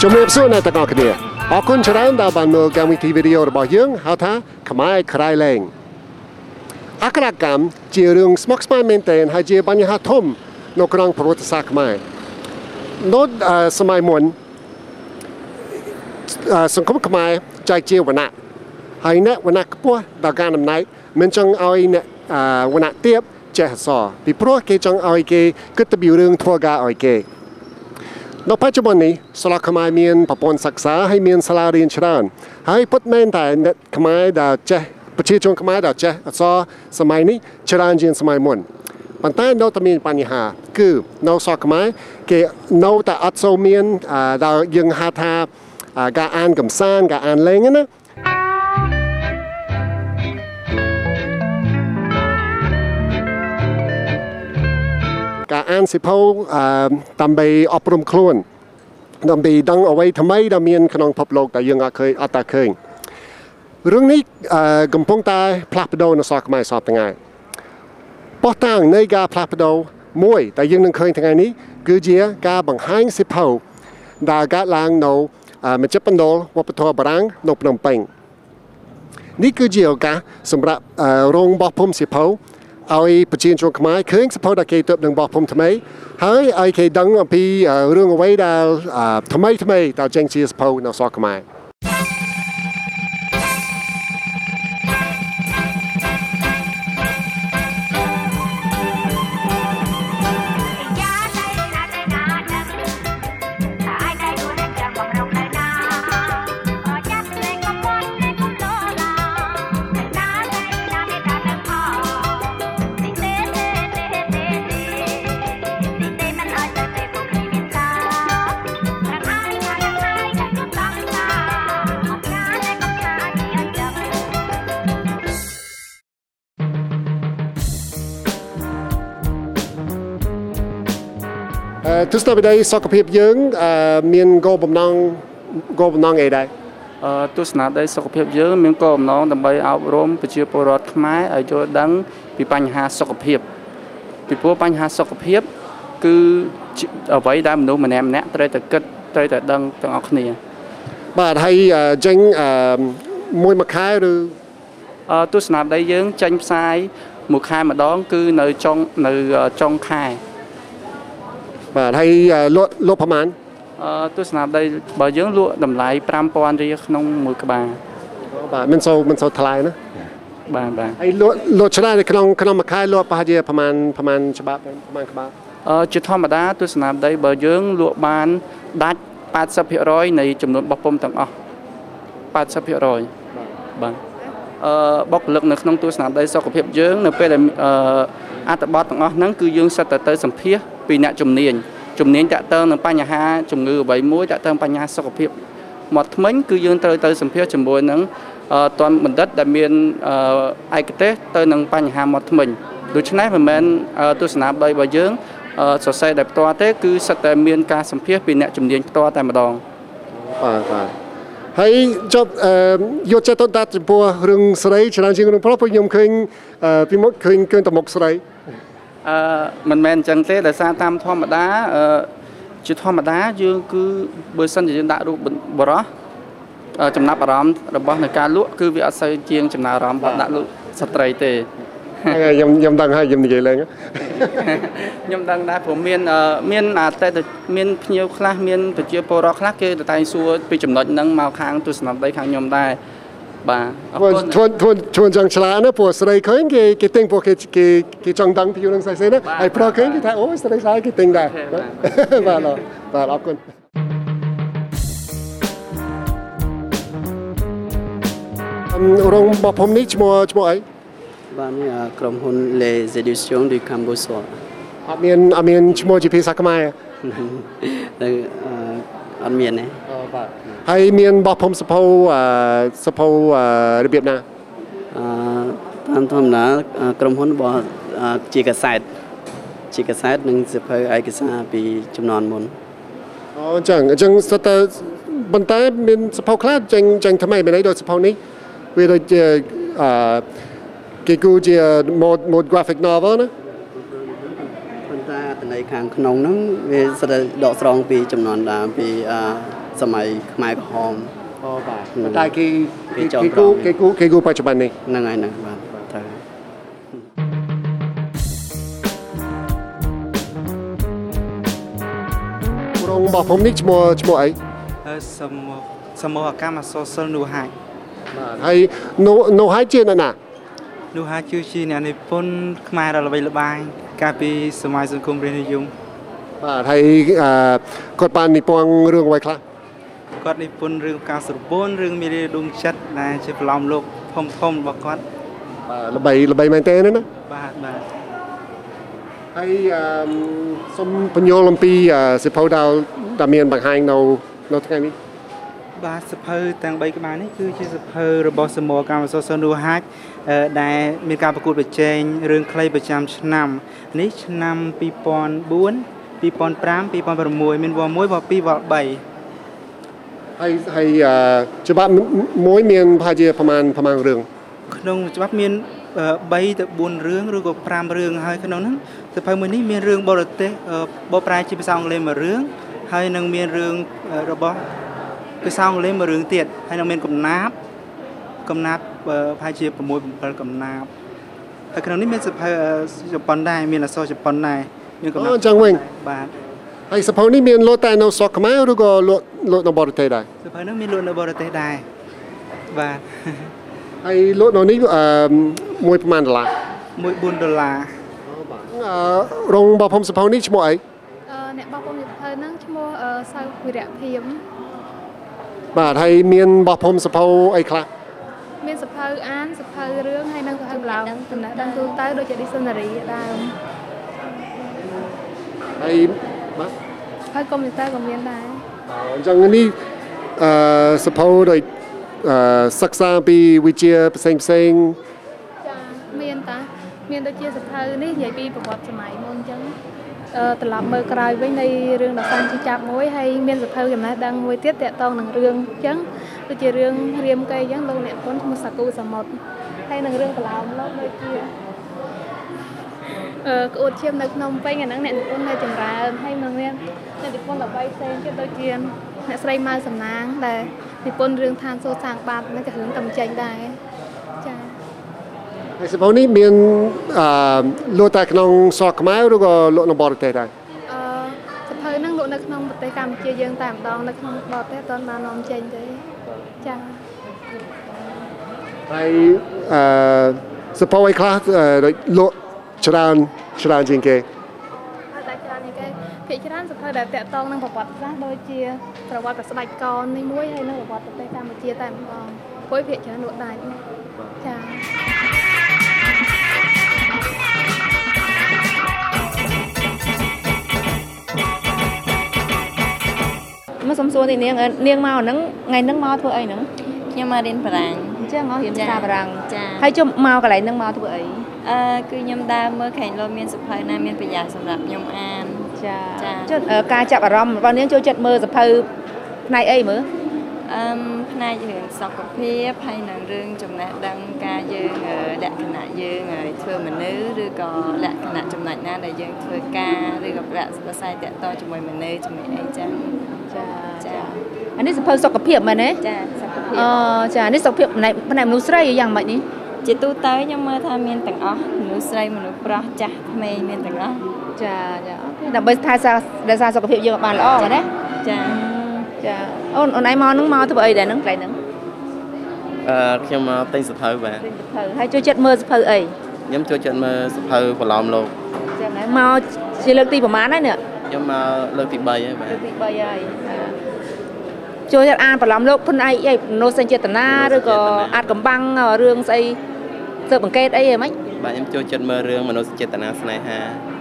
ពីក្រោយជំរាបសួរអ្នកទាំងអស់គ្នាអរគុណច្រើនដែលបានមើលកម្មវិធីវីដេអូរបស់យើងហៅថាខ្មែរក្រៃលែងអក្ខរកម្មជារឿងស្មុគស្មាញមែនទែនហើយជាបញ្ហាធំនៅក្នុងប្រវត្តិសាស្ត្រខ្មែរនៅអឺសម័យមុនអឺសង្គមខ្មែរចែកជាវណ្ណៈហើយអ្នកវណ្ណៈខ្ពស់ដល់ការអំណាចមិនចង់ឲ្យអ្នកអឺវណ្ណៈទាបចេះអក្សរពីព្រោះគេចង់ឲ្យគេគិតទៅពីរឿងធ្វើការឲ្យគេ នៅបច្ចុប្បន្ននេះសាលាខ្មែរមានប្រព័ន្ធសិក្សាហើយមានសាលារៀនច្រើនហើយពុតមែនតែអ្នកខ្មែរដែលចេះប្រជាជនខ្មែរដែលចេះអក្សរសម័យនេះច្រើនជាងសម័យមុនប៉ុន្តែនៅតែមានបញ្ហា គឺនៅសាលាខ្មែរគេនៅតែអត់សូវមានអឺដែលយើងហៅថាអឺការអានកំសាន្តការអានលេងណា ការអានសិភៅអឺដើម្បីអប់រំខ្លួនដើម្បីដឹងអ្វីថ្មីដែលមានក្នុងពិភពលោកដែលយើងអត់ឃើញអត់តែឃើញរឿងនេះអឺកំពុងតែផ្លាស់ប្ដូរនៅសកខ្មែរសពថ្ងៃបោះតាំងនៃការផ្លាស់ប្ដូរមួយដែលយើងនឹងឃើញថ្ងៃនេះគឺជាការបង្ហាញសិភៅដែលកើតឡើងនៅអឺមជ្ឈមណ្ឌលវប្បធម៌បារាំងនៅភ្នំពេញនេះគឺជាឱកាសសម្រាប់អឺរោងបោះពុំសិភៅ ឲ្យប្រជាជនខ្មែរឃើញសិភៅដែលគេទើបនឹងបោះពុំថ្មី ហើយឲ្យគេដឹងអំពីអឺរឿងអ្វីដែលអឺថ្មីថ្មីដែលចេញជាសិភៅនៅសកខ្មែរ ទស្សនវិស័យសុខភាពយើងអឺមានគោលបំណងគោលបំណងអីដែរអឺទស្សនៈដីសុខភាពយើងមានគោលបំណងដើម្បីអប់រំប្រជាពលរដ្ឋខ្មែរឲ្យយល់ដឹងពីបញ្ហាសុខភាពពីព្រោះបញ្ហាសុខភាពគឺជាអ្វីដែលមនុស្សម្នាក់ម្នាក់ត្រូវតែគិតត្រូវតែដឹងទាំងអស់គ្នាបាទហើយអឺចេញអឺមួយមួយខែឬអឺទស្សនៈដីយើងចេញផ្សាយមួយខែម្ដង គឺនៅចុងនៅចុងខែ បាទហើយអឺលក់លក់ប្រហែលអឺទស្សនៈដីរបស់យើងលក់តម្លៃ5000រៀលក្នុងមួយក្បាលបាទមិនសូវមិនសូវថ្លៃណាបាទបាទហើយលក់លក់ច្រើននៅក្នុងក្នុងមួយខែលក់ប្រហែលជាប្រហែលប្រហែលច្បាប់ប្រហែលក្បាលអឺជាធម្មតាទស្សនវិស័យបើយើងលក់បានដាច់80%នៃចំនួនបោះពុំទាំងអស់80%បាទអឺ បុគ្គលិកនៅក្នុងទស្សនវិស័យសុខភាពយើងនៅពេលដែលអឺអត្ថបទទាំងអស់ហ្នឹងគឺយើងសិតតែទៅសម្ភាសពីអ្នកជំនាញជំនាញតាក់ទងនឹងបញ្ហាជំងឺអ្វីមួយតាក់ទងបញ្ហាសុខភាពមាត់ធ្មេញគឺយើងត្រូវទៅសម្ភាសជាមួយនឹងអឺតនបណ្ឌិតដែលមានអឺឯកទេសទៅនឹងបញ្ហាមាត់ធ្មេញដូច្នេះមិនមែនអឺទស្សនវិស័យរបស់យើងអឺសរសេរតែផ្ទាល់ទេគឺសិតតែមានការសម្ភាសពីអ្នកជំនាញផ្ទាល់តែម្ដងបាទបាទ ហើយចប់អឺយកចិត្តទុកដាក់ចំពោះរឿងស្រីច្រើនជាងរឿងប្រុសព្រោះខ្ញុំឃើញអឺពីមុខឃើញឃើញតែមុខស្រីអឺមិនមែនអញ្ចឹងទេដោយសារតាមធម្មតាអឺជាធម្មតាយើងគឺបើសិនជាយើងដាក់រូបបរោះអឺចំណាប់អារម្មណ៍របស់នៃការលក់គឺវាអត់សូវជាងចំណាប់អារម្មណ៍របស់ដាក់លក់ស្ត្រីទេហើយ ខ្ញុំខ្ញុំដឹងហើយខ្ញុំនិយាយលេងខ្ញុំដឹងដែរព្រោះមានអឺមានអតិថិមានភ្ញៀវខ្លះមានប្រជាពលរដ្ឋខ្លះគេទៅតែងសួរពីចំណុចហ្នឹងមកខាងទស្សនវិស័យខាងខ្ញុំដែរបាទអរធ្វើគុណធ្វើធ្វើធ្វើចង់ឆ្លាតណាព្រោះស្រីឃើញគេគេទិញព្រោះគេគេគេចង់ដឹងពីរឿងស្អីស្អីណាហើយប្រុសឃើញគេថាអូស្រីស្អាតគេទិញដែរបាទបាទអរគុណអឺរោងបោះភូមិនេះឈ្មោះឈ្មោះអី បាទនេះអាក្រុមហ៊ុន Les Éditions du Cambourg អត់មានអត់មានឈ្មោះជាភាសាខ្មែរនៅអឺអត់មានទេបាទហើយមានបោះភូមិសភៅអឺសភៅអឺរបៀបណាអឺតាមធម្មតាអឺក្រុមហ៊ុនរបស់អឺជាកាសែតជាកាសែតនិងសៀវភៅឯកសារពីចំនួនមុនអូអញ្ចឹងអញ្ចឹងស្ទើរតែប៉ុន្តែមានសភៅខ្លះចេញចេញថ្មីមែនទេដូចសភៅនេះវាដូចជាអឺ គេគូជា mode mode graphic novel ណានតែអត្ថន័យខាងក្នុងហ្នឹងវាស្ទើរដកស្រង់ពីចំនួនដើមពីអឺសម័យខ្មែរក្រហមអូបាទប៉ុន្តែគេគេគេចងគេក្រគូងគេគូគេគូបច្ចុប្បន្ននេះហ្នឹងហើយហ្នឹងបាទត្រូវរោងរបស់ខ្ញុំនេះឈ្មោះឈ្មោះអីហើយសមសមោហកម្មអសរសិលនោះហាច់បាទហើយនៅនៅហើយជាអ្នកណា នោះហាច់គឺជាអ្នកនិពន្ធខ្មែរដ៏ល្បីល្បាញកាលពីសម័យសង្គមរាស្ត្រនិយមបាទហើយអឺគាត់បាននិពន្ធរឿងអ្វីខ្លះគាត់និពន្ធរឿងការស្រពូនរឿងមេរៀនដួងចិត្តដែលជាប្រឡំលោកធំធំរបស់គាត់បាទល្បីល្បីមែនទេណាបាទបាទហើយអឺសូមបញ្យល់អំពីអឺសិភៅដែលដែលមានបង្ហាញនៅនៅថ្ងៃនេះ បាទសភៅទាំង3ក្បាលនេះគឺជាសភៅរបស់សមោហកម្មអសរសិលនោះហាច់អឺដែលមានការប្រកួតប្រជែងរឿងខ្លីប្រចាំឆ្នាំ នេះឆ្នាំ2004 2005 2006មានវល់1វល់2វល់3ហើយហើយអឺច្បាប់មួយមានប្រហែលជាប្រហែលប្រហែលរឿងក្នុងច្បាប់មានអឺ3ទៅ4រឿងឬក៏5រឿងហើយក្នុងហ្នឹងសភៅមួយនេះមានរឿងបរទេសអឺបកប្រែជាភាសាអង់គ្លេសមួយរឿងហើយនឹងមានរឿងអឺរបស់ ភាសាអង់គ្លេសមួយរឿងទៀតហើយនឹងមានកំណាព្យកំណាព្យអឺប្រហែលជា6 7កំណាព្យហើយក្នុងនេះមានសភៅអឺជប៉ុនដែរមានអក្សរជប៉ុនដែរមានកំណាព្យអូចឹងវិញបាទហើយសិភៅនេះមានលក់តែនៅស្រុកខ្មែរឬក៏លក់លក់នៅបរទេសដែរសភៅហ្នឹងមានលក់នៅបរទេសដែរបាទហើយលក់នៅនេះអឺមួយប្រហែលដុល្លារមួយ4ដុល្លារអឺរោងរបស់ខ្ញុំសិភៅនេះឈ្មោះអីអឺអ្នកបោះពុំសភៅហ្នឹងឈ្មោះអឺសៅវិរៈភៀម បាទហើយមានរបស់ខ្ញុំសិភៅអីខ្លះមានសភៅអានសភៅរឿងហើយនិងសភៅឡោងចំណេះដឹងទូទៅដូចជា dictionary ដើមហើយបាទហើយកុំព្យូទ័រក៏មានដែរអញ្ចឹងនេះអឺសិភៅដូចអឺសិក្សាពីវិជ្ជាផ្សេងផ្សេងចាមានតាមានដូចជាសភៅនេះនិយាយពីប្រវត្តិសម័យមុនអញ្ចឹងអឺ ត្រឡប់មើលក្រោយវិញនៃរឿងដសានជីចាប់មួយហើយមានសភៅចំណេះដឹងមួយទៀតតាក់ទងនឹងរឿងអញ្ចឹងដូចជារឿងរៀមកេរ្តិ៍អញ្ចឹងលោកអ្នកគុណឈ្មោះសាគូសមុទ្រហើយនឹងរឿងកឡោមលោកដូចជាអឺក្អួតឈាមនៅក្នុងពេញអាហ្នឹងអ្នកនិពន្ធនៅចម្រើនហើយនឹងមានអ្នកនិពន្ធល្បីផ្សេងទៀតដូចជាអ្នកស្រីម៉ៅសំណាងដែលនិពន្ធរឿងឋានសួគ៌សាងបាតនឹងក៏រឿងកំចេញដែរចា៎ ហើយសិភៅនេះមានអឺលក់តែក្នុងស្រុកខ្មែរឬក៏លក់នៅបរទេសដែរអឺសភៅហ្នឹងលក់នៅក្នុងប្រទេសកម្ពុជាយើងតែម្ដងនៅក្នុងបរទេសអត់ទាន់បាននាំចេញទេចា៎ហើយអឺសិភៅអីខ្លះអឺដូចលក់ច្រើនច្រើនជាងគេហើយតែច្រើននេះគេភាគច្រើនសភៅដែលតាក់ទងនឹងប្រវត្តិសាស្ត្រដូចជាប្រវត្តិប្រស្ដេចកននេះមួយហើយនឹងប្រវត្តិប្រទេសកម្ពុជាតែម្ដងព្រោះភាគច្រើនលក់ដាច់ចា៎ សុំសួរទីនាងអឺនាងមកហ្នឹងថ្ងៃហ្នឹងមកធ្វើអីហ្នឹងខ្ញុំមករៀនបារាំងអញ្ចឹងមករៀនភាសាបារាំងចាហើយជុំមកកន្លែងហ្នឹងមកធ្វើអីអឺគឺខ្ញុំដើរមើលខេងលោមានសភៅណាមានប្រយោជន៍សម្រាប់ខ្ញុំអានចាចាចុះអឺការចាប់អារម្មណ៍របស់នាងចូលចិត្តមើលសភៅផ្នែកអីមើលអឺមផ្នែករឿងសុខភាពហើយនឹងរឿងចំណេះដឹងការយើងអឺលក្ខណៈយើងឲ្យធ្វើមនុស្សឬក៏លក្ខណៈចំណុចណាដែលយើងធ្វើការឬក៏ប្រាក់សរសៃតាក់ទងជាមួយមនុស្សជាមួយអីចឹង ចាចាអានេះសភៅសុខភាពមែនទេចាសុខភាពអចានេះសុខភាពផ្នែកផ្នែកមនុស្សស្រីយ៉ាងម៉េចនេះជាទូទៅខ្ញុំមើលថាមានទាំងអស់មនុស្សស្រីមនុស្សប្រុសចាស់ក្មេងមានទាំងអស់ចាចាអូខេដើម្បីថែសាររក្សាសុខភាពយើងឲ្យបានល្អមែនទេចាចាអូនអូនឯងមកហ្នឹងមកធ្វើអីដែរហ្នឹងកន្លែងហ្នឹងអឺខ្ញុំមកទិញសភៅបាទទិញសភៅហើយចូលចិត្តមើលសភៅអីខ្ញុំចូលចិត្តមើលសភៅប្រឡំលោកចឹងហើយមកជាលើកទីប្រហែលហើយនេះ ខ្ញុំមកលើកទី3ហើយបាទលើកទី3ហើយចូលចិត្តអានប្រឡំលោកខ្លួនឯងអីនោសេចចេតនាឬក៏អាចកំបាំងរឿងស្អីស៊ើបអង្កេតអីហ៎ម៉េចបាទខ្ញុំចូលចិត្តមើលរឿងមនោសញ្ចេតនាស្នេហា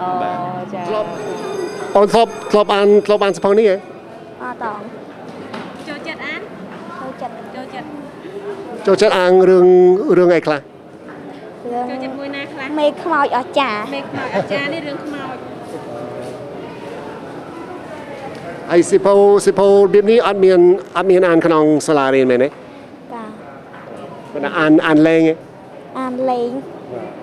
អូបាទចាធ្លាប់អូនធ្លាប់ធ្លាប់អានធ្លាប់អានសិភៅនេះហ៎អត់តងចូលចិត្តអានចូលចិត្តចូលចិត្តចូលចិត្តអានរឿងរឿងអីខ្លះចូលចិត្តមួយណាខ្លះមេខ្មោចអស្ចារ្យមេខ្មោចអាចារ្យនេះរឿងខ្មោច ហើយសិភៅសិភៅរបៀបនេះអត់មានអត់មានអានក្នុងសាលារៀនមែនទេតាប៉ុន្តែអានអានលេងឯងអានលេងហ